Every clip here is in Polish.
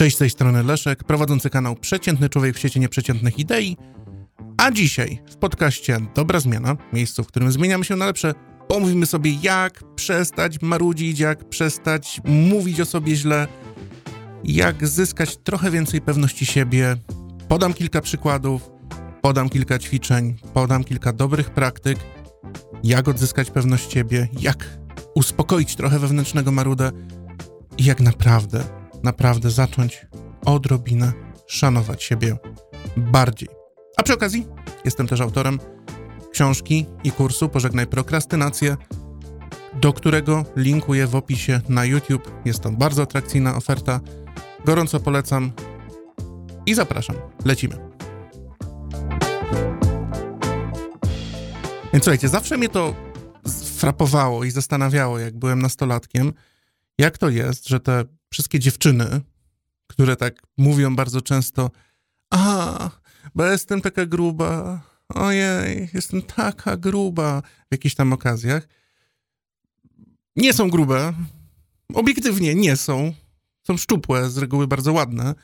Cześć z tej strony Leszek, prowadzący kanał Przeciętny Człowiek w sieci nieprzeciętnych idei. A dzisiaj w podcaście Dobra Zmiana, miejscu, w którym zmieniamy się na lepsze, pomówimy sobie jak przestać marudzić, jak przestać mówić o sobie źle, jak zyskać trochę więcej pewności siebie. Podam kilka przykładów, podam kilka ćwiczeń, podam kilka dobrych praktyk, jak odzyskać pewność siebie, jak uspokoić trochę wewnętrznego marudę i jak naprawdę, naprawdę zacząć odrobinę szanować siebie bardziej. A przy okazji jestem też autorem książki i kursu Pożegnaj prokrastynację, do którego linkuję w opisie na YouTube. Jest to bardzo atrakcyjna oferta. Gorąco polecam i zapraszam. Lecimy. Więc słuchajcie, zawsze mnie to frapowało i zastanawiało, jak byłem nastolatkiem, jak to jest, że te wszystkie dziewczyny, które tak mówią bardzo często, a, bo jestem taka gruba, ojej, jestem taka gruba w jakichś tam okazjach, nie są grube, obiektywnie nie są, są szczupłe, z reguły bardzo ładne,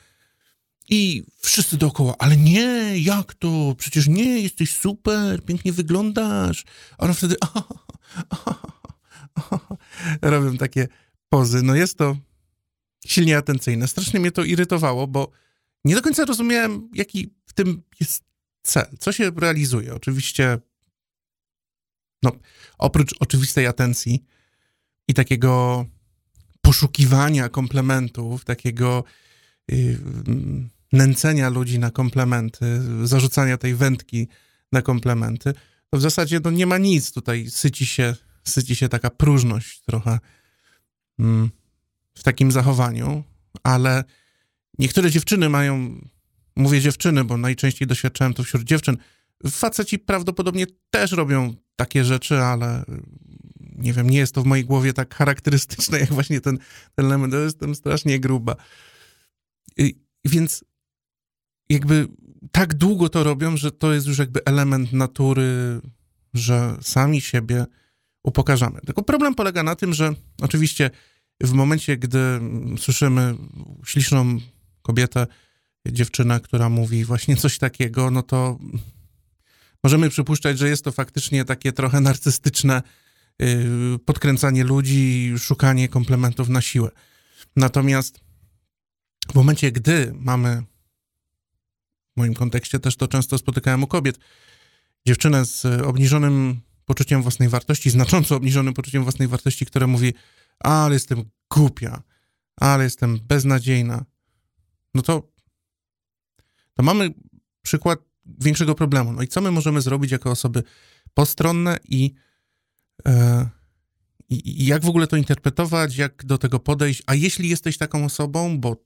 i wszyscy dookoła, ale nie, jak to? Przecież nie, jesteś super, pięknie wyglądasz. A ona wtedy, aha, aha, aha, robią takie pozy. No jest to silnie atencyjne. Strasznie mnie to irytowało, bo nie do końca rozumiałem, jaki w tym jest cel, co się realizuje. Oczywiście, no, oprócz oczywistej atencji i takiego poszukiwania komplementów, takiego yy, nęcenia ludzi na komplementy, zarzucania tej wędki na komplementy, to w zasadzie no, nie ma nic tutaj, syci się, syci się taka próżność trochę mm, w takim zachowaniu, ale niektóre dziewczyny mają, mówię dziewczyny, bo najczęściej doświadczałem to wśród dziewczyn, faceci prawdopodobnie też robią takie rzeczy, ale nie wiem, nie jest to w mojej głowie tak charakterystyczne, jak właśnie ten, ten element, to jestem strasznie gruba. I, więc jakby tak długo to robią, że to jest już jakby element natury, że sami siebie upokarzamy. Tylko problem polega na tym, że oczywiście w momencie, gdy słyszymy śliczną kobietę, dziewczynę, która mówi właśnie coś takiego, no to możemy przypuszczać, że jest to faktycznie takie trochę narcystyczne yy, podkręcanie ludzi, szukanie komplementów na siłę. Natomiast w momencie, gdy mamy w moim kontekście też to często spotykałem u kobiet. Dziewczynę z obniżonym poczuciem własnej wartości, znacząco obniżonym poczuciem własnej wartości, która mówi, ale jestem głupia, ale jestem beznadziejna. No to, to mamy przykład większego problemu. No i co my możemy zrobić jako osoby postronne i, e, i, jak w ogóle to interpretować, jak do tego podejść? A jeśli jesteś taką osobą, bo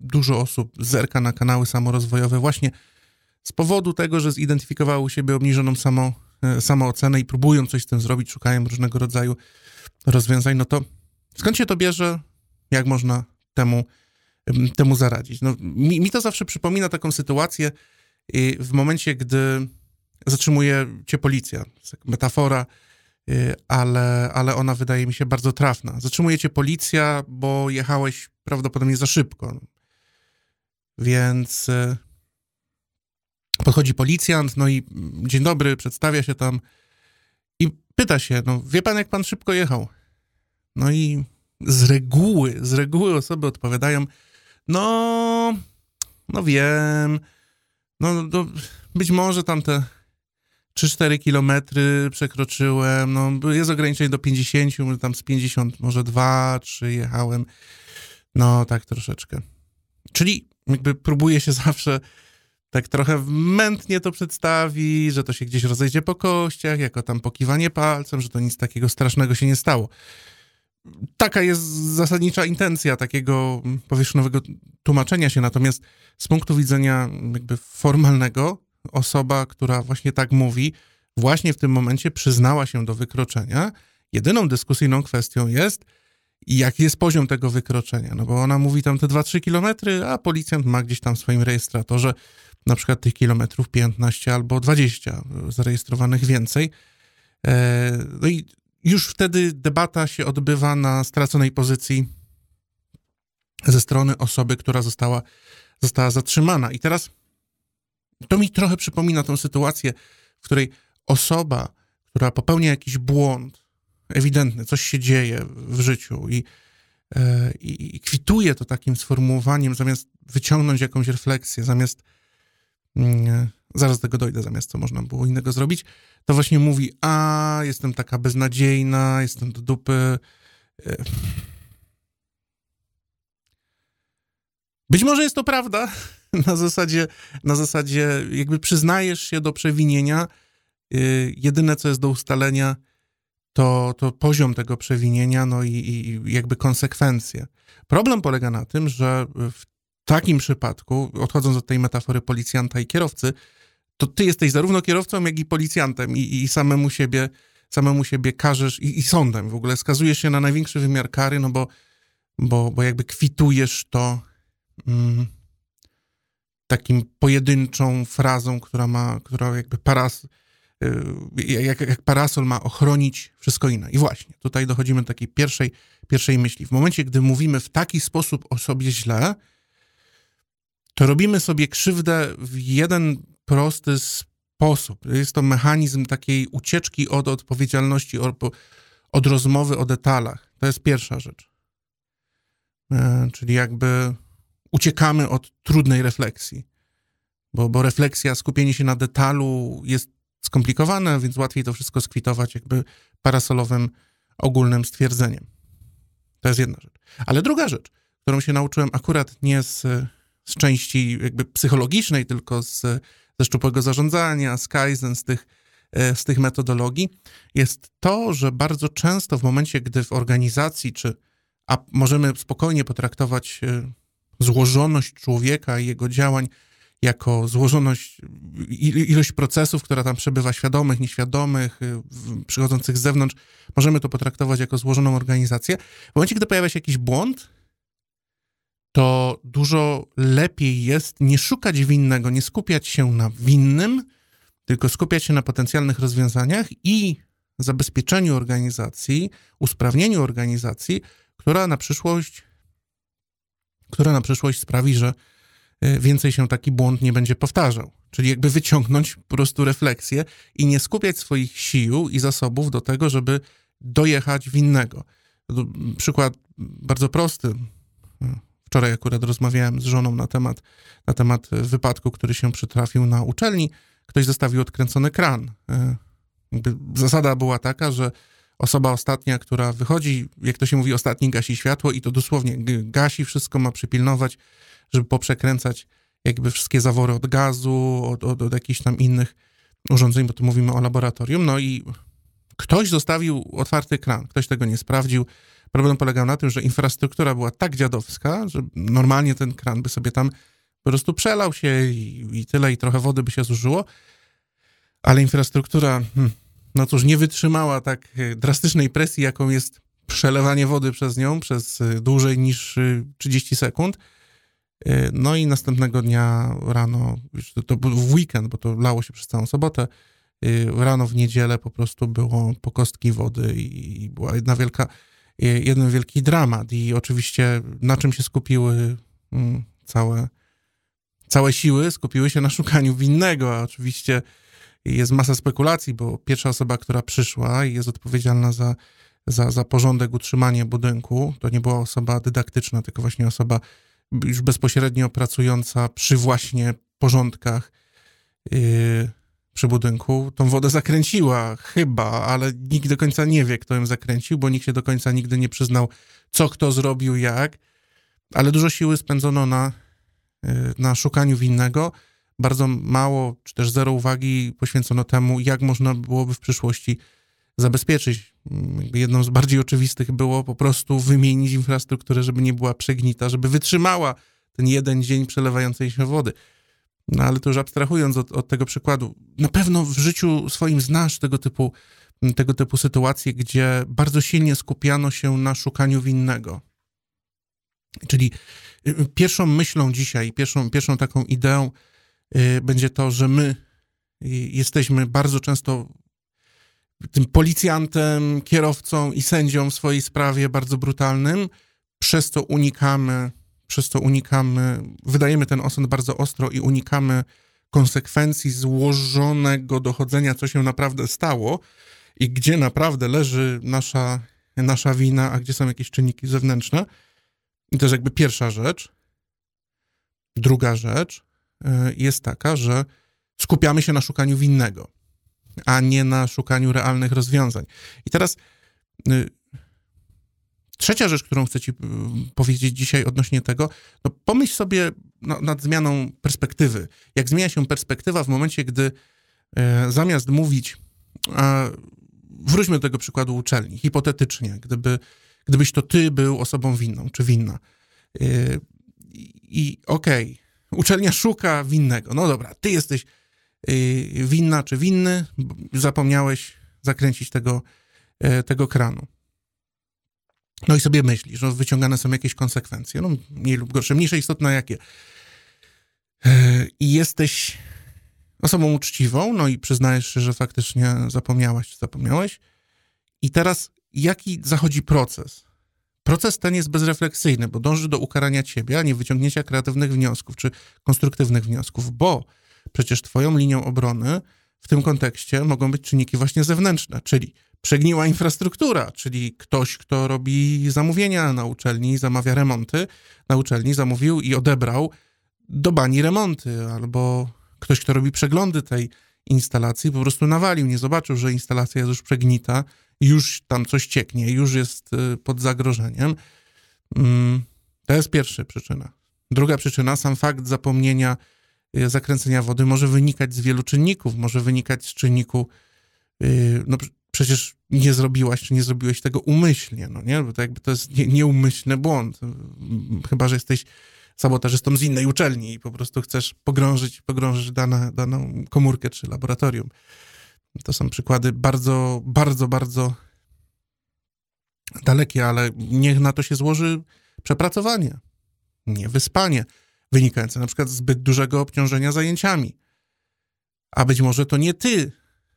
dużo osób zerka na kanały samorozwojowe właśnie z powodu tego, że zidentyfikowały u siebie obniżoną samo, e, samoocenę i próbują coś z tym zrobić, szukają różnego rodzaju rozwiązań, no to skąd się to bierze? Jak można temu, temu zaradzić? No, mi, mi to zawsze przypomina taką sytuację w momencie, gdy zatrzymuje cię policja. Metafora, y, ale, ale ona wydaje mi się bardzo trafna. Zatrzymuje cię policja, bo jechałeś prawdopodobnie za szybko. Więc e, podchodzi policjant, no i dzień dobry, przedstawia się tam i pyta się, no wie pan, jak pan szybko jechał? No i z reguły, z reguły osoby odpowiadają, no, no wiem, no, no być może tam te 3-4 kilometry przekroczyłem, no jest ograniczenie do 50, tam z 50 może 2, 3 jechałem, no tak troszeczkę. Czyli jakby próbuje się zawsze tak trochę mętnie to przedstawi, że to się gdzieś rozejdzie po kościach, jako tam pokiwanie palcem, że to nic takiego strasznego się nie stało. Taka jest zasadnicza intencja takiego powierzchownego tłumaczenia się, natomiast z punktu widzenia jakby formalnego, osoba, która właśnie tak mówi, właśnie w tym momencie przyznała się do wykroczenia. Jedyną dyskusyjną kwestią jest, jaki jest poziom tego wykroczenia. No bo ona mówi tam te 2-3 kilometry, a policjant ma gdzieś tam w swoim rejestratorze na przykład tych kilometrów 15 albo 20 zarejestrowanych więcej. E, no i już wtedy debata się odbywa na straconej pozycji ze strony osoby, która została, została zatrzymana. I teraz to mi trochę przypomina tą sytuację, w której osoba, która popełnia jakiś błąd, ewidentny, coś się dzieje w życiu i, e, i, i kwituje to takim sformułowaniem, zamiast wyciągnąć jakąś refleksję, zamiast mm, zaraz do tego dojdę, zamiast co można było innego zrobić, to właśnie mówi, a jestem taka beznadziejna, jestem do dupy. E, być może jest to prawda, na zasadzie, na zasadzie jakby przyznajesz się do przewinienia, y, jedyne co jest do ustalenia to, to poziom tego przewinienia, no i, i jakby konsekwencje. Problem polega na tym, że w takim przypadku, odchodząc od tej metafory policjanta i kierowcy, to ty jesteś zarówno kierowcą, jak i policjantem i, i samemu siebie samemu siebie karzesz i, i sądem w ogóle skazujesz się na największy wymiar kary, no bo, bo, bo jakby kwitujesz to mm, takim pojedynczą frazą, która ma, która jakby paras, y, jak, jak parasol ma ochronić wszystko inne. I właśnie, tutaj dochodzimy do takiej pierwszej, pierwszej myśli. W momencie, gdy mówimy w taki sposób o sobie źle, to robimy sobie krzywdę w jeden prosty sposób. Jest to mechanizm takiej ucieczki od odpowiedzialności, od, rozmowy o detalach. To jest pierwsza rzecz. E, czyli jakby uciekamy od trudnej refleksji, bo, bo refleksja, skupienie się na detalu jest skomplikowane, więc łatwiej to wszystko skwitować jakby parasolowym, ogólnym stwierdzeniem. To jest jedna rzecz. Ale druga rzecz, którą się nauczyłem akurat nie z, z części jakby psychologicznej, tylko z, ze szczupłego zarządzania, z Kaizen, z tych, e, z tych metodologii, jest to, że bardzo często w momencie, gdy w organizacji, czy a możemy spokojnie potraktować e, złożoność człowieka i jego działań jako złożoność, ilość procesów, która tam przebywa, świadomych, nieświadomych, y, przychodzących z zewnątrz, możemy to potraktować jako złożoną organizację. W momencie, gdy pojawia się jakiś błąd, to dużo lepiej jest nie szukać winnego, nie skupiać się na winnym, tylko skupiać się na potencjalnych rozwiązaniach i zabezpieczeniu organizacji, usprawnieniu organizacji, która na przyszłość która na przyszłość sprawi, że e, więcej się taki błąd nie będzie powtarzał. Czyli jakby wyciągnąć po prostu refleksję i nie skupiać swoich sił i zasobów do tego, żeby dojechać winnego. Przykład bardzo prosty. Wczoraj akurat rozmawiałem z żoną na temat, na temat wypadku, który się przytrafił na uczelni. Ktoś zostawił odkręcony kran. E, zasada była taka, że osoba ostatnia, która wychodzi, jak to się mówi, ostatni gasi światło i to dosłownie gasi wszystko, ma przypilnować, żeby poprzekręcać jakby wszystkie zawory od gazu, od, od, od jakichś tam innych urządzeń, bo tu mówimy o laboratorium. No i ktoś zostawił otwarty kran, ktoś tego nie sprawdził. Problem polegał na tym, że infrastruktura była tak dziadowska, że normalnie ten kran by sobie tam po prostu przelał się i, i tyle, i trochę wody by się zużyło, ale infrastruktura... Hmm, no cóż, nie wytrzymała tak e, drastycznej presji, jaką jest przelewanie wody przez nią przez e, dłużej niż 30 e, sekund. No i następnego dnia rano, to, był weekend, bo to lało się przez całą sobotę, rano w niedzielę po prostu było po kostki wody i była jedna wielka, jeden wielki dramat. I oczywiście na czym się skupiły mm, całe, całe siły, skupiły się na szukaniu winnego, a oczywiście jest masa spekulacji, bo pierwsza osoba, która przyszła i jest odpowiedzialna za, za, za porządek, utrzymanie budynku, to nie była osoba dydaktyczna, tylko właśnie osoba już bezpośrednio pracująca przy właśnie porządkach yy, przy budynku. Tą wodę zakręciła chyba, ale nikt do końca nie wie, kto ją zakręcił, bo nikt się do końca nigdy nie przyznał, co kto zrobił, jak. Ale dużo siły spędzono na, yy, na szukaniu winnego bardzo mało, czy też zero uwagi poświęcono temu, jak można byłoby w przyszłości zabezpieczyć. Jedną z bardziej oczywistych było po prostu wymienić infrastrukturę, żeby nie była przegnita, żeby wytrzymała ten jeden dzień przelewającej się wody. No ale to już abstrahując od, od tego przykładu, na pewno w życiu swoim znasz tego typu, tego typu sytuacje, gdzie bardzo silnie skupiano się na szukaniu winnego. Czyli y, pierwszą myślą dzisiaj, pierwszą, pierwszą taką ideą Y, będzie to, że my jesteśmy bardzo często tym policjantem, kierowcą i sędzią w swojej sprawie bardzo brutalnym, przez to unikamy przez to unikamy, wydajemy ten osąd bardzo ostro i unikamy konsekwencji złożonego dochodzenia, co się naprawdę stało i gdzie naprawdę leży nasza, nasza wina, a gdzie są jakieś czynniki zewnętrzne. I to jest jakby pierwsza rzecz. Druga rzecz e, jest taka, że skupiamy się na szukaniu winnego, a nie na szukaniu realnych rozwiązań. I teraz y, trzecia rzecz, którą chcę ci y, powiedzieć dzisiaj odnośnie tego, no pomyśl sobie no, nad zmianą perspektywy. Jak zmienia się perspektywa w momencie, gdy e, zamiast mówić, a, wróćmy do tego przykładu uczelni, hipotetycznie, gdyby, gdybyś to ty był osobą winną, czy winna. E, I okej, okay, uczelnia szuka winnego. No dobra, ty jesteś y, winna czy winny, zapomniałeś zakręcić tego, e, tego kranu. No i sobie myślisz, że wyciągane są jakieś konsekwencje, no mniej lub gorsze, mniejsze istotne jakie. E, I jesteś osobą uczciwą, no i przyznajesz się, że faktycznie zapomniałaś, czy zapomniałeś. I teraz jaki zachodzi proces? Proces ten jest bezrefleksyjny, bo dąży do ukarania ciebie, a nie wyciągnięcia kreatywnych wniosków czy konstruktywnych wniosków, bo przecież twoją linią obrony w tym kontekście mogą być czynniki właśnie zewnętrzne, czyli przegniła infrastruktura, czyli ktoś, kto robi zamówienia na uczelni, zamawia remonty, na uczelni zamówił i odebrał do bani remonty, albo ktoś, kto robi przeglądy tej instalacji, po prostu nawalił, nie zobaczył, że instalacja jest już przegnita, już tam coś cieknie, już jest y, pod zagrożeniem. Mm, to jest pierwsza przyczyna. Druga przyczyna, sam fakt zapomnienia y, zakręcenia wody może wynikać z wielu czynników. Może wynikać z czynniku, y, no przecież nie zrobiłaś, czy nie zrobiłeś tego umyślnie, no nie? Bo to jakby to jest nie, nieumyślny błąd. Chyba, że jesteś sabotażystą z innej uczelni i po prostu chcesz pogrążyć, pogrążyć dane, daną komórkę czy laboratorium. To są przykłady bardzo, bardzo, bardzo dalekie, ale niech na to się złoży przepracowanie, niewyspanie, wynikające na przykład z zbyt dużego obciążenia zajęciami. A być może to nie ty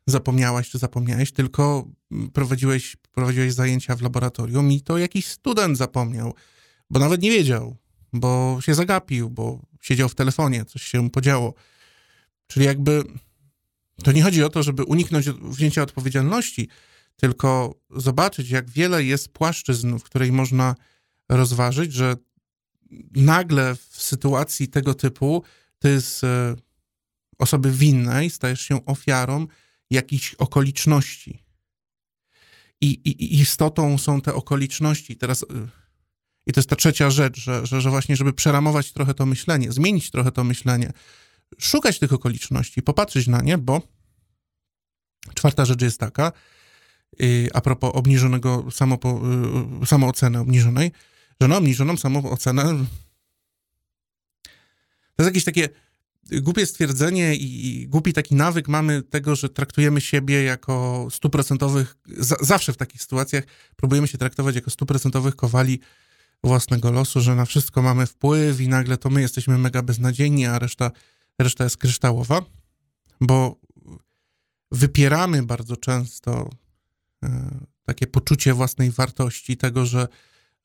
zapomniałaś czy zapomniałeś, tylko prowadziłeś, prowadziłeś zajęcia w laboratorium i to jakiś student zapomniał, bo nawet nie wiedział, bo się zagapił, bo siedział w telefonie, coś się podziało. Czyli jakby to nie chodzi o to, żeby uniknąć wzięcia odpowiedzialności, tylko zobaczyć, jak wiele jest płaszczyzn, w której można rozważyć, że nagle w sytuacji tego typu ty z e, osoby winnej stajesz się ofiarą jakichś okoliczności. I, i, istotą są te okoliczności. Teraz, y, I to jest ta trzecia rzecz, że, że, że właśnie, żeby przeramować trochę to myślenie, zmienić trochę to myślenie, szukać tych okoliczności, popatrzeć na nie, bo czwarta rzecz jest taka, yy, a propos obniżonego samopo, yy, samooceny obniżonej, że no obniżoną samoocenę to jest jakieś takie głupie stwierdzenie i głupi taki nawyk mamy tego, że traktujemy siebie jako stuprocentowych, zawsze w takich sytuacjach próbujemy się traktować jako stuprocentowych kowali własnego losu, że na wszystko mamy wpływ i nagle to my jesteśmy mega beznadziejni, a reszta, reszta jest kryształowa, bo wypieramy bardzo często e, takie poczucie własnej wartości, tego, że,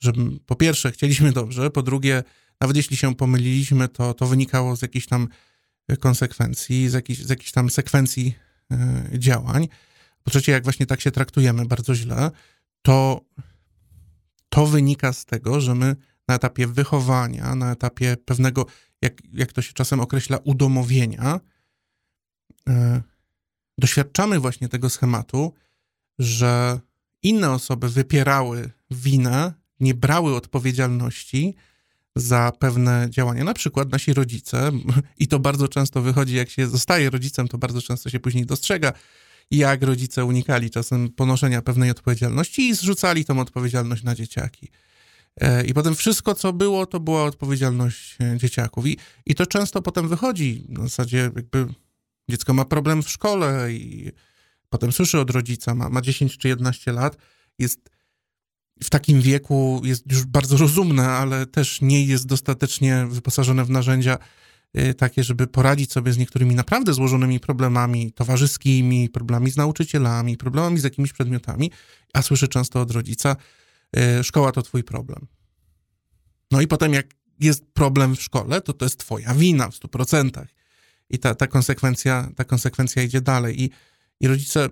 że po pierwsze chcieliśmy dobrze, po drugie nawet jeśli się pomyliliśmy, to, to wynikało z jakichś tam konsekwencji, z jakichś, z jakichś tam sekwencji e, działań. Po trzecie, jak właśnie tak się traktujemy bardzo źle, to to wynika z tego, że my na etapie wychowania, na etapie pewnego, jak, jak to się czasem określa, udomowienia, yy, doświadczamy właśnie tego schematu, że inne osoby wypierały winę, nie brały odpowiedzialności za pewne działania. Na przykład nasi rodzice, i to bardzo często wychodzi, jak się zostaje rodzicem, to bardzo często się później dostrzega, jak rodzice unikali czasem ponoszenia pewnej odpowiedzialności i zrzucali tą odpowiedzialność na dzieciaki. E, I potem wszystko, co było, to była odpowiedzialność e, dzieciaków. I, I to często potem wychodzi. W zasadzie jakby dziecko ma problem w szkole i potem słyszy od rodzica, ma, ma 10 czy 11 lat, jest w takim wieku jest już bardzo rozumne, ale też nie jest dostatecznie wyposażone w narzędzia y, takie, żeby poradzić sobie z niektórymi naprawdę złożonymi problemami towarzyskimi, problemami z nauczycielami, problemami z jakimiś przedmiotami, a słyszy często od rodzica, y, szkoła to twój problem. No i potem jak jest problem w szkole, to to jest twoja wina w 100%. I ta, ta, konsekwencja, ta konsekwencja idzie dalej. I, i rodzice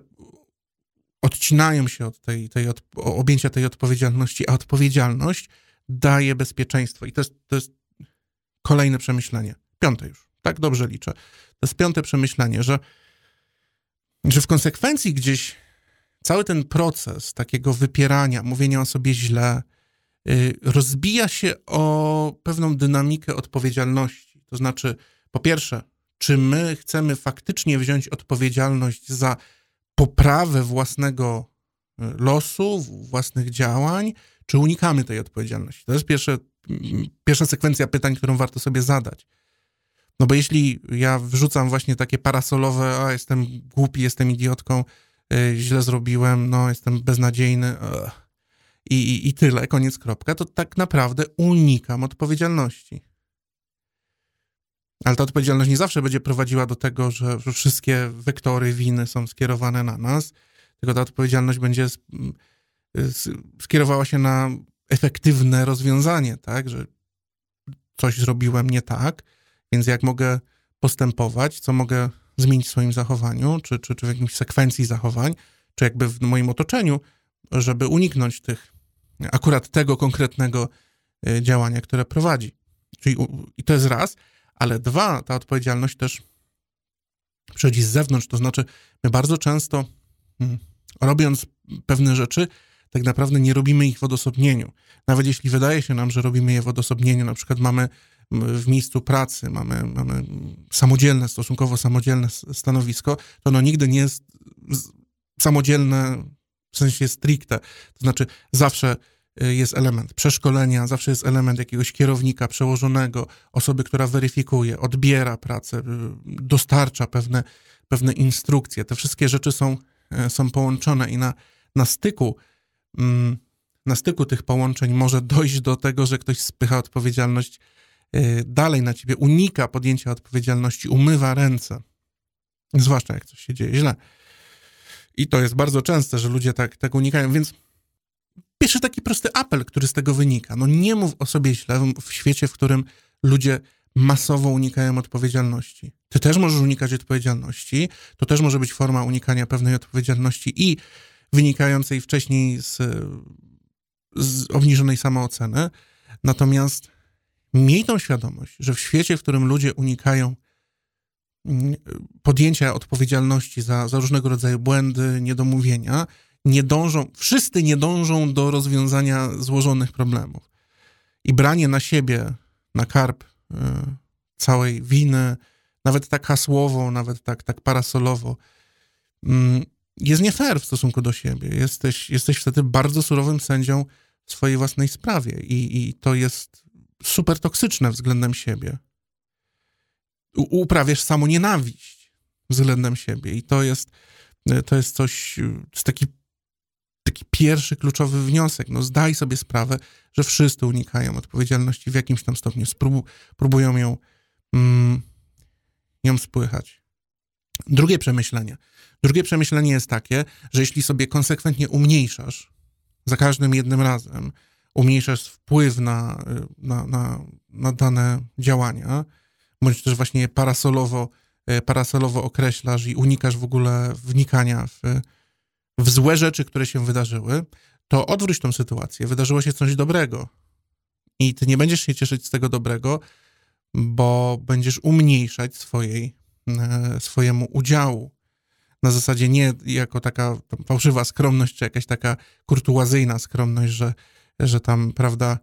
odcinają się od tej, tej od, objęcia tej odpowiedzialności, a odpowiedzialność daje bezpieczeństwo. I to jest, to jest kolejne przemyślenie. Piąte już. Tak dobrze liczę. To jest piąte przemyślenie, że, że w konsekwencji gdzieś cały ten proces takiego wypierania, mówienia o sobie źle, yy, rozbija się o pewną dynamikę odpowiedzialności. To znaczy, po pierwsze, czy my chcemy faktycznie wziąć odpowiedzialność za poprawę własnego y, losu, własnych działań, czy unikamy tej odpowiedzialności? To jest pierwsze, pierwsza sekwencja pytań, którą warto sobie zadać. No bo jeśli ja wrzucam właśnie takie parasolowe, a jestem głupi, jestem idiotką, yy, źle zrobiłem, no jestem beznadziejny i, i, i tyle, koniec kropka, to tak naprawdę unikam odpowiedzialności. Ale ta odpowiedzialność nie zawsze będzie prowadziła do tego, że, wszystkie wektory winy są skierowane na nas, tylko ta odpowiedzialność będzie skierowała się na efektywne rozwiązanie, tak, że coś zrobiłem nie tak, więc jak mogę postępować, co mogę zmienić w swoim zachowaniu, czy, czy, czy w jakimś sekwencji zachowań, czy jakby w moim otoczeniu, żeby uniknąć tych, akurat tego konkretnego e, działania, które prowadzi. Czyli i to jest raz, ale dwa, ta odpowiedzialność też przychodzi z zewnątrz, to znaczy my bardzo często mm, robiąc pewne rzeczy, tak naprawdę nie robimy ich w odosobnieniu. Nawet jeśli wydaje się nam, że robimy je w odosobnieniu, na przykład mamy w miejscu pracy, mamy, mamy samodzielne, stosunkowo samodzielne stanowisko, to ono nigdy nie jest samodzielne w sensie stricte. To znaczy zawsze jest element przeszkolenia, zawsze jest element jakiegoś kierownika, przełożonego, osoby, która weryfikuje, odbiera pracę, y, dostarcza pewne, pewne instrukcje. Te wszystkie rzeczy są, y, są połączone i na, na styku mm, na styku tych połączeń może dojść do tego, że ktoś spycha odpowiedzialność dalej na ciebie, unika podjęcia odpowiedzialności, umywa ręce. Zwłaszcza jak coś się dzieje źle. I to jest bardzo częste, że ludzie tak, tak unikają, więc pierwszy taki prosty apel, który z tego wynika. No nie mów o sobie źle w świecie, w którym ludzie masowo unikają odpowiedzialności. Ty też możesz unikać odpowiedzialności. To też może być forma unikania pewnej odpowiedzialności i wynikającej wcześniej z, z obniżonej samooceny. Natomiast miej tą świadomość, że w świecie, w którym ludzie unikają podjęcia odpowiedzialności za, za różnego rodzaju błędy, niedomówienia, nie dążą, wszyscy nie dążą do rozwiązania złożonych problemów. I branie na siebie, na karp y, całej winy, nawet tak hasłowo, nawet tak, tak parasolowo, y, jest nie fair w stosunku do siebie. Jesteś, jesteś wtedy bardzo surowym sędzią w swojej własnej sprawie i, i to jest super toksyczne względem siebie uprawiasz samo nienawiść względem siebie. I to jest, to jest coś, to jest taki, taki pierwszy kluczowy wniosek. No zdaj sobie sprawę, że wszyscy unikają odpowiedzialności w jakimś tam stopniu, Sprób, próbują ją, mm, ją spłychać. Drugie przemyślenie. Drugie przemyślenie jest takie, że jeśli sobie konsekwentnie umniejszasz za każdym jednym razem, umniejszasz wpływ na, na, na, na dane działania, bądź też właśnie parasolowo, parasolowo określasz i unikasz w ogóle wnikania w, w złe rzeczy, które się wydarzyły, to odwróć tą sytuację. Wydarzyło się coś dobrego i ty nie będziesz się cieszyć z tego dobrego, bo będziesz umniejszać swojej, e, swojemu udziału. Na zasadzie nie jako taka fałszywa skromność, czy jakaś taka kurtuazyjna skromność, że, że tam, prawda,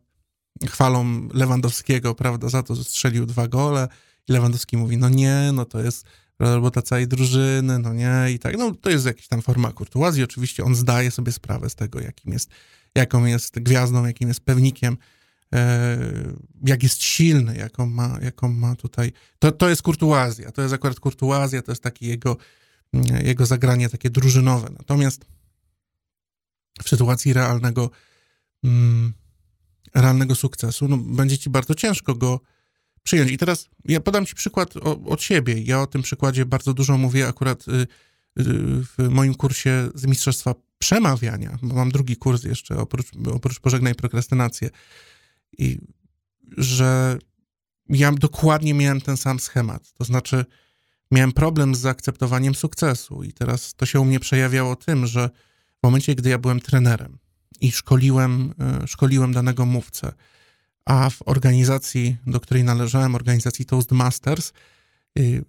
chwalą Lewandowskiego, prawda, za to, że strzelił dwa gole i Lewandowski mówi, no nie, no to jest robota całej drużyny, no nie, i tak, no to jest jakaś tam forma kurtuazji, oczywiście on zdaje sobie sprawę z tego, jakim jest, jaką jest gwiazdą, jakim jest pewnikiem, e, jak jest silny, jaką ma, jaką ma tutaj, to, to jest kurtuazja, to jest akurat kurtuazja, to jest taki jego, jego zagranie takie drużynowe, natomiast w sytuacji realnego mm, realnego sukcesu, no, będzie ci bardzo ciężko go przyjąć. I teraz ja podam ci przykład o, od siebie. Ja o tym przykładzie bardzo dużo mówię akurat y, y, w moim kursie z Mistrzostwa Przemawiania, bo mam drugi kurs jeszcze, oprócz, oprócz Pożegnaj Prokrastynację. I że ja dokładnie miałem ten sam schemat. To znaczy, miałem problem z zaakceptowaniem sukcesu, i teraz to się u mnie przejawiało tym, że w momencie, gdy ja byłem trenerem i szkoliłem, e, szkoliłem danego mówcę, a w organizacji, do której należałem, organizacji Toastmasters, y,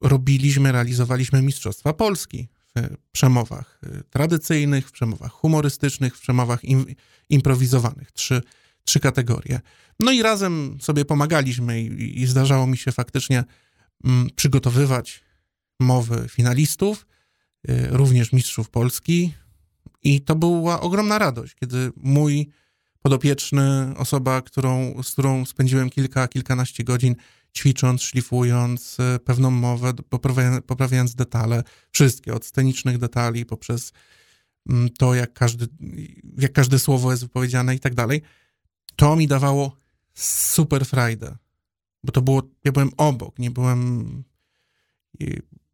robiliśmy, realizowaliśmy Mistrzostwa Polski w przemowach y, tradycyjnych, w przemowach humorystycznych, w przemowach im, improwizowanych. Trzy, trzy kategorie. No i razem sobie pomagaliśmy i, i zdarzało mi się faktycznie mm, przygotowywać mowy finalistów, y, również mistrzów Polski. I to była ogromna radość, kiedy mój podopieczny, osoba, którą, z którą spędziłem kilka, kilkanaście godzin ćwicząc, szlifując y, pewną mowę, poprawiając, poprawiając detale, wszystkie, od scenicznych detali poprzez mm, to, jak, każdy, jak każde słowo jest wypowiedziane i tak dalej, to mi dawało super frajdę, bo to było, ja byłem obok, nie byłem,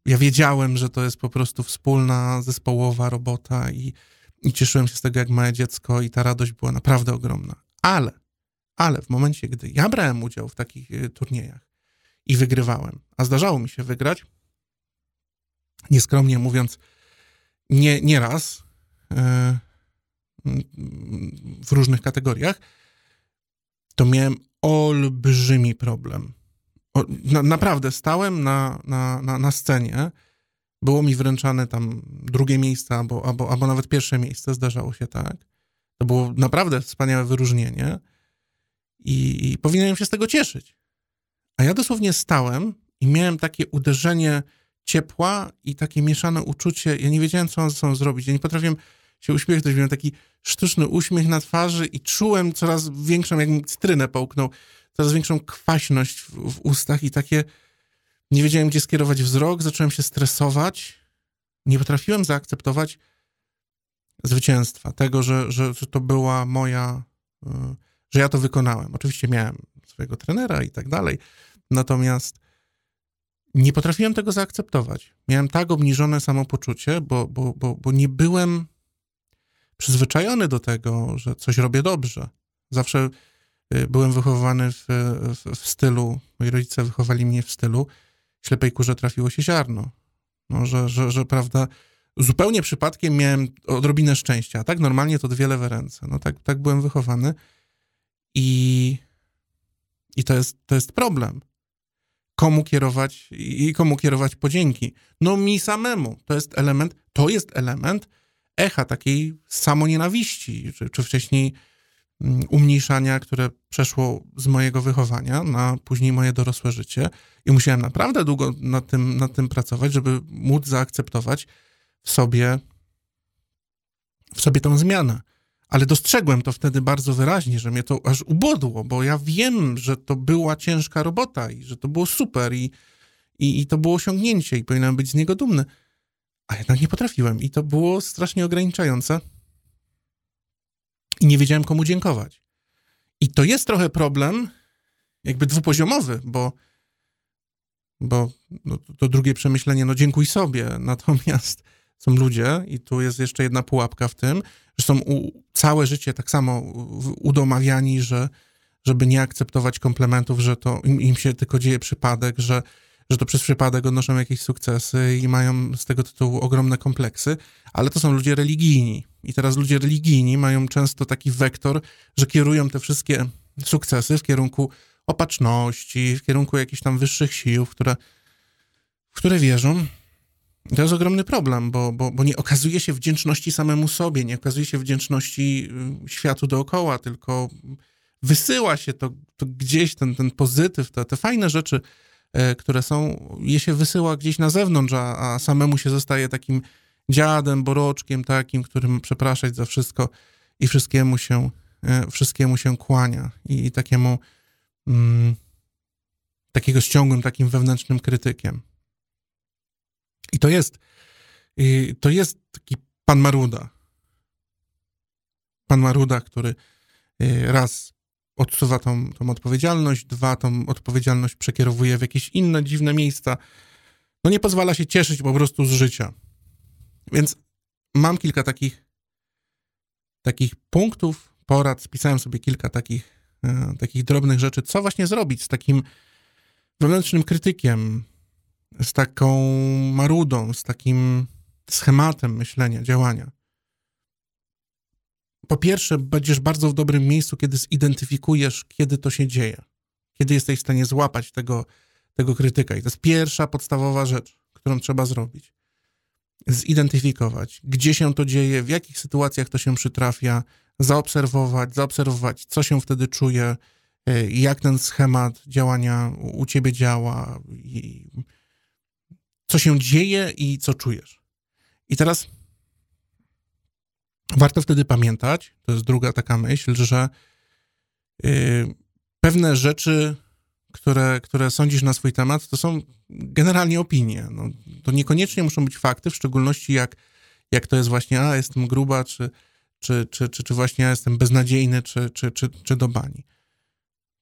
ja wiedziałem, że to jest po prostu wspólna, zespołowa robota i, i cieszyłem się z tego jak małe dziecko i ta radość była naprawdę ogromna. Ale, ale w momencie, gdy ja brałem udział w takich y, turniejach i wygrywałem, a zdarzało mi się wygrać, nieskromnie mówiąc, nie, nie raz, yy, w różnych kategoriach, to miałem olbrzymi problem. Naprawdę stałem na, na, na, na scenie, było mi wręczane tam drugie miejsce albo, albo, albo nawet pierwsze miejsce, zdarzało się tak. To było naprawdę wspaniałe wyróżnienie i, i powinienem się z tego cieszyć. A ja dosłownie stałem i miałem takie uderzenie ciepła i takie mieszane uczucie. Ja nie wiedziałem, co mam ze sobą zrobić. Ja nie potrafiłem się uśmiechnąć. Miałem taki sztuczny uśmiech na twarzy i czułem coraz większą, jak mi cytrynę połknął, coraz większą kwaśność w, w ustach i takie nie wiedziałem, gdzie skierować wzrok, zacząłem się stresować. Nie potrafiłem zaakceptować zwycięstwa, tego, że, że, że to była moja, y, że ja to wykonałem. Oczywiście miałem swojego trenera i tak dalej, natomiast nie potrafiłem tego zaakceptować. Miałem tak obniżone samopoczucie, bo, bo, bo, bo nie byłem przyzwyczajony do tego, że coś robię dobrze. Zawsze y, byłem wychowywany w, w, w stylu, moi rodzice wychowali mnie w stylu ślepej kurze trafiło się ziarno. No, że, że, że prawda, zupełnie przypadkiem miałem odrobinę szczęścia, tak normalnie to dwie lewe ręce. No tak, tak byłem wychowany i, i to, jest, to jest problem. Komu kierować i komu kierować podzięki? No mi samemu. To jest element, to jest element echa takiej samonienawiści, czy, czy wcześniej umniejszania, które przeszło z mojego wychowania na później moje dorosłe życie. I musiałem naprawdę długo nad tym, nad tym pracować, żeby móc zaakceptować w sobie, w sobie tą zmianę. Ale dostrzegłem to wtedy bardzo wyraźnie, że mnie to aż ubodło, bo ja wiem, że to była ciężka robota i że to było super i, i, i to było osiągnięcie i powinienem być z niego dumny. A jednak nie potrafiłem i to było strasznie ograniczające. I nie wiedziałem, komu dziękować. I to jest trochę problem, jakby dwupoziomowy, bo, bo no, to drugie przemyślenie, no dziękuj sobie. Natomiast są ludzie, i tu jest jeszcze jedna pułapka w tym, że są u, całe życie tak samo udomawiani, że żeby nie akceptować komplementów, że to im, im się tylko dzieje przypadek, że że to przez przypadek odnoszą jakieś sukcesy i mają z tego tytułu ogromne kompleksy, ale to są ludzie religijni. I teraz ludzie religijni mają często taki wektor, że kierują te wszystkie sukcesy w kierunku opatrzności, w kierunku jakichś tam wyższych sił, w które, w które wierzą. To jest ogromny problem, bo, bo, bo nie okazuje się wdzięczności samemu sobie, nie okazuje się wdzięczności y, światu dookoła, tylko wysyła się to, to gdzieś, ten, ten pozytyw, te, te fajne rzeczy, które są, je się wysyła gdzieś na zewnątrz, a, a samemu się zostaje takim dziadem, boroczkiem takim, którym przepraszać za wszystko i wszystkiemu się, e, wszystkiemu się kłania. I, i takiemu mm, takiego ściągłym, takim wewnętrznym krytykiem. I to jest i to jest taki pan Maruda. Pan Maruda, który e, raz odsuwa tą, tą odpowiedzialność, dwa, tą odpowiedzialność przekierowuje w jakieś inne dziwne miejsca. No nie pozwala się cieszyć po prostu z życia. Więc mam kilka takich, takich punktów, porad, spisałem sobie kilka takich e, takich drobnych rzeczy, co właśnie zrobić z takim wewnętrznym krytykiem, z taką marudą, z takim schematem myślenia, działania. Po pierwsze, będziesz bardzo w dobrym miejscu, kiedy zidentyfikujesz, kiedy to się dzieje, kiedy jesteś w stanie złapać tego, tego krytyka. I to jest pierwsza podstawowa rzecz, którą trzeba zrobić. Zidentyfikować, gdzie się to dzieje, w jakich sytuacjach to się przytrafia, zaobserwować, zaobserwować, co się wtedy czuje, e, jak ten schemat działania u ciebie działa, co się dzieje i co czujesz. I teraz warto wtedy pamiętać, to jest druga taka myśl, że yy, pewne rzeczy, które, które sądzisz na swój temat, to są generalnie opinie. No, to niekoniecznie muszą być fakty, w szczególności jak, jak to jest właśnie, a jestem gruba, czy, czy, czy, czy, czy właśnie ja jestem beznadziejny, czy, czy, czy, czy do bani.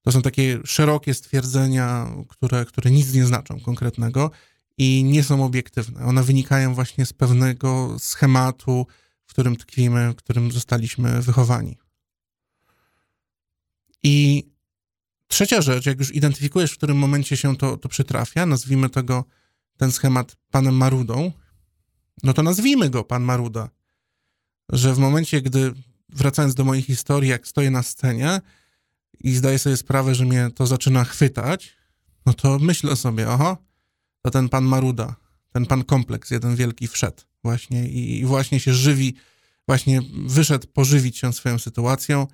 To są takie szerokie stwierdzenia, które, które nic nie znaczą konkretnego i nie są obiektywne. One wynikają właśnie z pewnego schematu, w którym tkwimy, w którym zostaliśmy wychowani. I trzecia rzecz, jak już identyfikujesz, w którym momencie się to, to przytrafia, nazwijmy tego ten schemat panem Marudą, no to nazwijmy go pan Maruda. Że w momencie, gdy wracając do mojej historii, jak stoję na scenie i zdaję sobie sprawę, że mnie to zaczyna chwytać, no to myślę sobie, oho, to ten pan Maruda, ten pan kompleks, jeden wielki wszedł właśnie i właśnie się żywi, właśnie wyszedł pożywić się swoją sytuacją,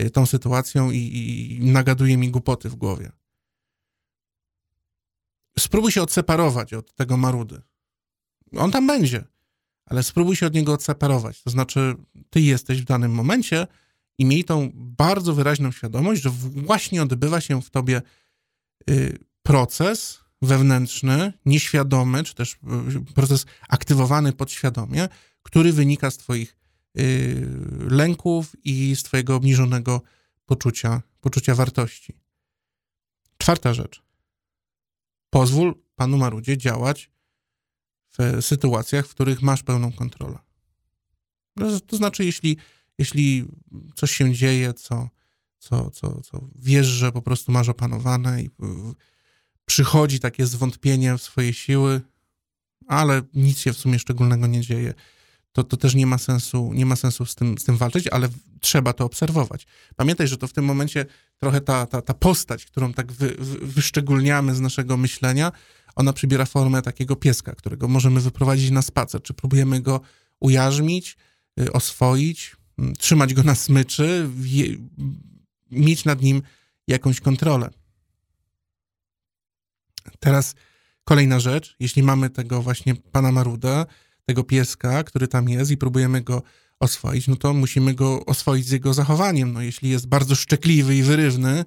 y, tą sytuacją i, i nagaduje mi głupoty w głowie. Spróbuj się odseparować od tego Marudy. On tam będzie, ale spróbuj się od niego odseparować. To znaczy, ty jesteś w danym momencie i miej tą bardzo wyraźną świadomość, że właśnie odbywa się w tobie y, proces, wewnętrzny, nieświadomy, czy też y, proces aktywowany podświadomie, który wynika z Twoich y, lęków i z Twojego obniżonego poczucia, poczucia wartości. Czwarta rzecz. Pozwól Panu Marudzie działać w sytuacjach, w których masz pełną kontrolę. To znaczy, jeśli, jeśli coś się dzieje, co, co, co, co wiesz, że po prostu masz opanowane i przychodzi takie zwątpienie w swoje siły, ale nic się w sumie szczególnego nie dzieje. To, to też nie ma sensu, nie ma sensu z tym, z tym walczyć, ale trzeba to obserwować. Pamiętaj, że to w tym momencie trochę ta, ta, ta postać, którą tak wy, wy, wyszczególniamy z naszego myślenia, ona przybiera formę takiego pieska, którego możemy wyprowadzić na spacer, czy próbujemy go ujarzmić, y, oswoić, mm, trzymać go na smyczy, mieć nad nim jakąś kontrolę. Teraz kolejna rzecz, jeśli mamy tego właśnie pana Maruda, tego pieska, który tam jest i próbujemy go oswoić, no to musimy go oswoić z jego zachowaniem. No jeśli jest bardzo szczekliwy i wyrywny,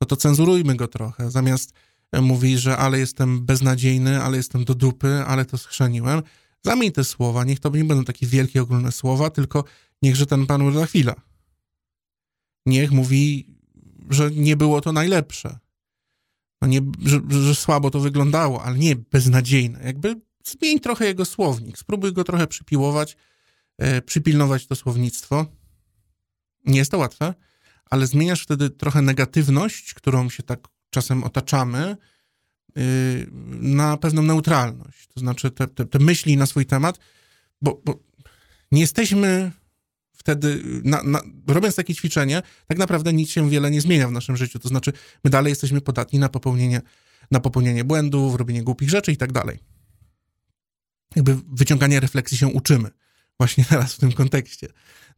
no to cenzurujmy go trochę. Zamiast e, mówić, że ale jestem beznadziejny, ale jestem do dupy, ale to schrzeniłem, zamień te słowa, niech to nie będą takie wielkie, ogólne słowa, tylko niechże ten pan uda chwila. Niech mówi, że nie było to najlepsze no nie, że, że słabo to wyglądało, ale nie beznadziejne. Jakby zmień trochę jego słownik, spróbuj go trochę przypiłować, e, przypilnować to słownictwo. Nie jest to łatwe, ale zmieniasz wtedy trochę negatywność, którą się tak czasem otaczamy, y, na pewną neutralność. To znaczy te, te, te myśli na swój temat, bo, bo nie jesteśmy wtedy, na, na, robiąc takie ćwiczenie, tak naprawdę nic się wiele nie zmienia w naszym życiu. To znaczy, my dalej jesteśmy podatni na popełnienie, na popełnienie błędów, robienie głupich rzeczy i tak dalej. Jakby wyciąganie refleksji się uczymy. Właśnie teraz w tym kontekście,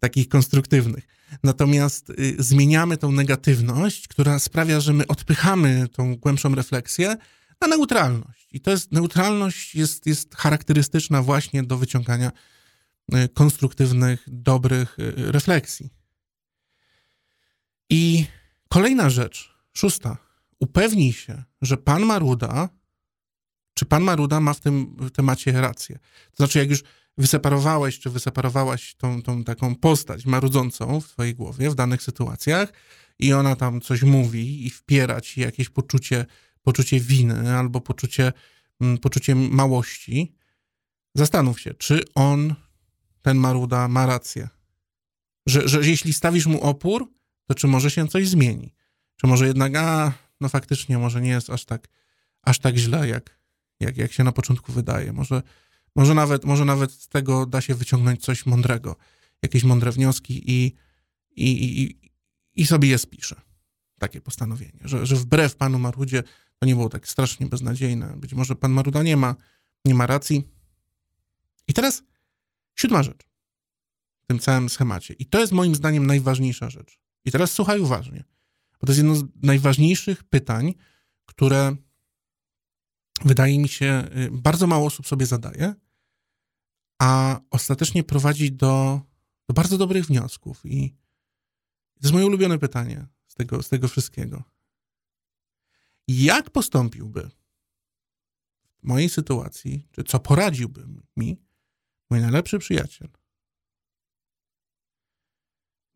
takich konstruktywnych. Natomiast y, zmieniamy tą negatywność, która sprawia, że my odpychamy tą głębszą refleksję na neutralność. I to jest, neutralność jest, jest charakterystyczna właśnie do wyciągania Y, konstruktywnych, dobrych y, refleksji. I kolejna rzecz, szósta. Upewnij się, że pan Maruda, czy pan Maruda ma w tym temacie rację. To znaczy, jak już wyseparowałeś, czy wyseparowałaś tą, tą taką postać marudzącą w twojej głowie w danych sytuacjach i ona tam coś mówi i wpiera ci jakieś poczucie, poczucie winy albo poczucie, mm, poczucie małości, zastanów się, czy on ten Maruda ma rację. Że, że jeśli stawisz mu opór, to czy może się coś zmieni? Czy może jednak, a, no faktycznie, może nie jest aż tak, aż tak źle, jak, jak, jak się na początku wydaje. Może, może, nawet, może nawet z tego da się wyciągnąć coś mądrego, jakieś mądre wnioski i, i, i, i sobie je spiszę. Takie postanowienie, że, że wbrew panu Marudzie to nie było tak strasznie beznadziejne. Być może pan Maruda nie ma, nie ma racji. I teraz siódma rzecz w tym całym schemacie. I to jest moim zdaniem najważniejsza rzecz. I teraz słuchaj uważnie, bo to jest jedno z najważniejszych pytań, które wydaje mi się, y, bardzo mało osób sobie zadaje, a ostatecznie prowadzi do, do bardzo dobrych wniosków. I to jest moje ulubione pytanie z tego, z tego wszystkiego. Jak postąpiłby w mojej sytuacji, czy co poradziłby mi mój najlepszy przyjaciel?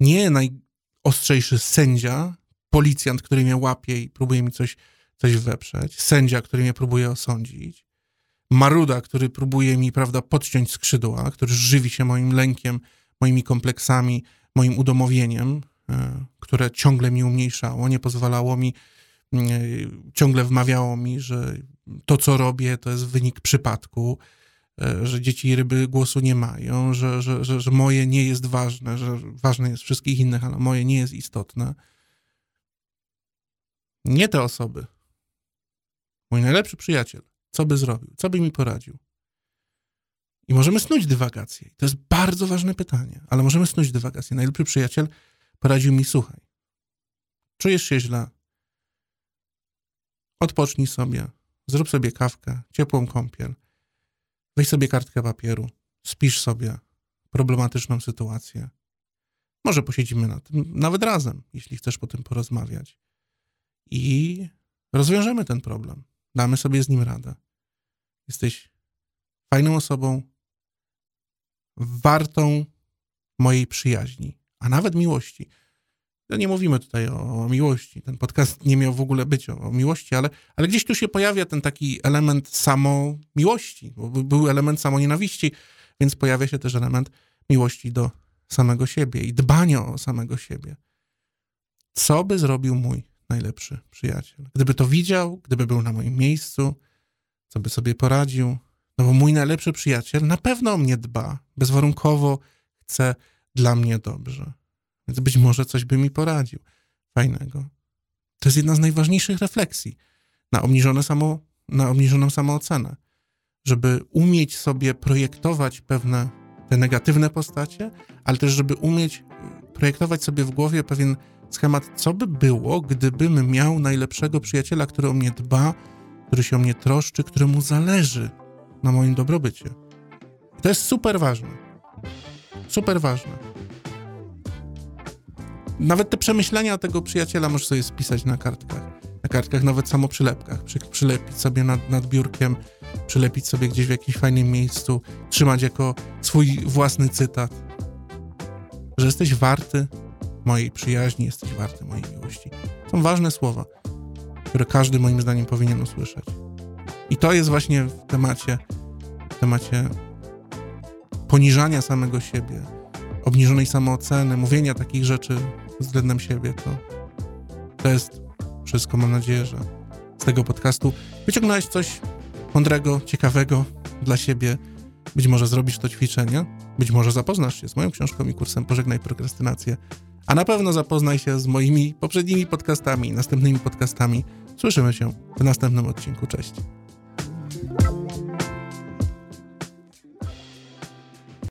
Nie najostrzejszy sędzia, policjant, który mnie łapie i próbuje mi coś, coś weprzeć, sędzia, który mnie próbuje osądzić, maruda, który próbuje mi, prawda, podciąć skrzydła, który żywi się moim lękiem, moimi kompleksami, moim udomowieniem, e, które ciągle mi umniejszało, nie pozwalało mi, e, ciągle wmawiało mi, że to, co robię, to jest wynik przypadku, że dzieci i ryby głosu nie mają, że, że, że, że moje nie jest ważne, że ważne jest wszystkich innych, ale moje nie jest istotne. Nie te osoby. Mój najlepszy przyjaciel. Co by zrobił? Co by mi poradził? I możemy snuć dywagację. To jest bardzo ważne pytanie, ale możemy snuć dywagację. Najlepszy przyjaciel poradził mi, słuchaj, czujesz się źle, odpocznij sobie, zrób sobie kawkę, ciepłą kąpiel, weź sobie kartkę papieru, spisz sobie problematyczną sytuację. Może posiedzimy na tym nawet razem, jeśli chcesz po tym porozmawiać. I rozwiążemy ten problem. Damy sobie z nim radę. Jesteś fajną osobą, wartą mojej przyjaźni, a nawet miłości. No nie mówimy tutaj o, miłości. Ten podcast nie miał w ogóle być o, o, miłości, ale, ale gdzieś tu się pojawia ten taki element samo miłości, bo był element samo nienawiści, więc pojawia się też element miłości do samego siebie i dbania o samego siebie. Co by zrobił mój najlepszy przyjaciel? Gdyby to widział, gdyby był na moim miejscu, co by sobie poradził? No bo mój najlepszy przyjaciel na pewno o mnie dba, bezwarunkowo chce dla mnie dobrze. Więc być może coś by mi poradził fajnego. To jest jedna z najważniejszych refleksji na, obniżone samo, na obniżoną samoocenę. Żeby umieć sobie projektować pewne te negatywne postacie, ale też żeby umieć projektować sobie w głowie pewien schemat, co by było, gdybym miał najlepszego przyjaciela, który o mnie dba, który się o mnie troszczy, któremu zależy na moim dobrobycie. To jest super ważne. Super ważne. Nawet te przemyślenia tego przyjaciela możesz sobie spisać na kartkach. Na kartkach, nawet samo przylepkach. Przy, przylepić sobie nad, nad biurkiem, przylepić sobie gdzieś w jakimś fajnym miejscu, trzymać jako swój własny cytat. Że jesteś warty mojej przyjaźni, jesteś warty mojej miłości. Są ważne słowa, które każdy moim zdaniem powinien usłyszeć. I to jest właśnie w temacie, w temacie poniżania samego siebie, obniżonej samooceny, mówienia takich rzeczy względem siebie, to, to jest wszystko. Mam nadzieję, że z tego podcastu wyciągnąłeś coś mądrego, ciekawego dla siebie. Być może zrobisz to ćwiczenie, być może zapoznasz się z moją książką i kursem Pożegnaj Prokrastynację, a na pewno zapoznaj się z moimi poprzednimi podcastami, następnymi podcastami. Słyszymy się w następnym odcinku. Cześć.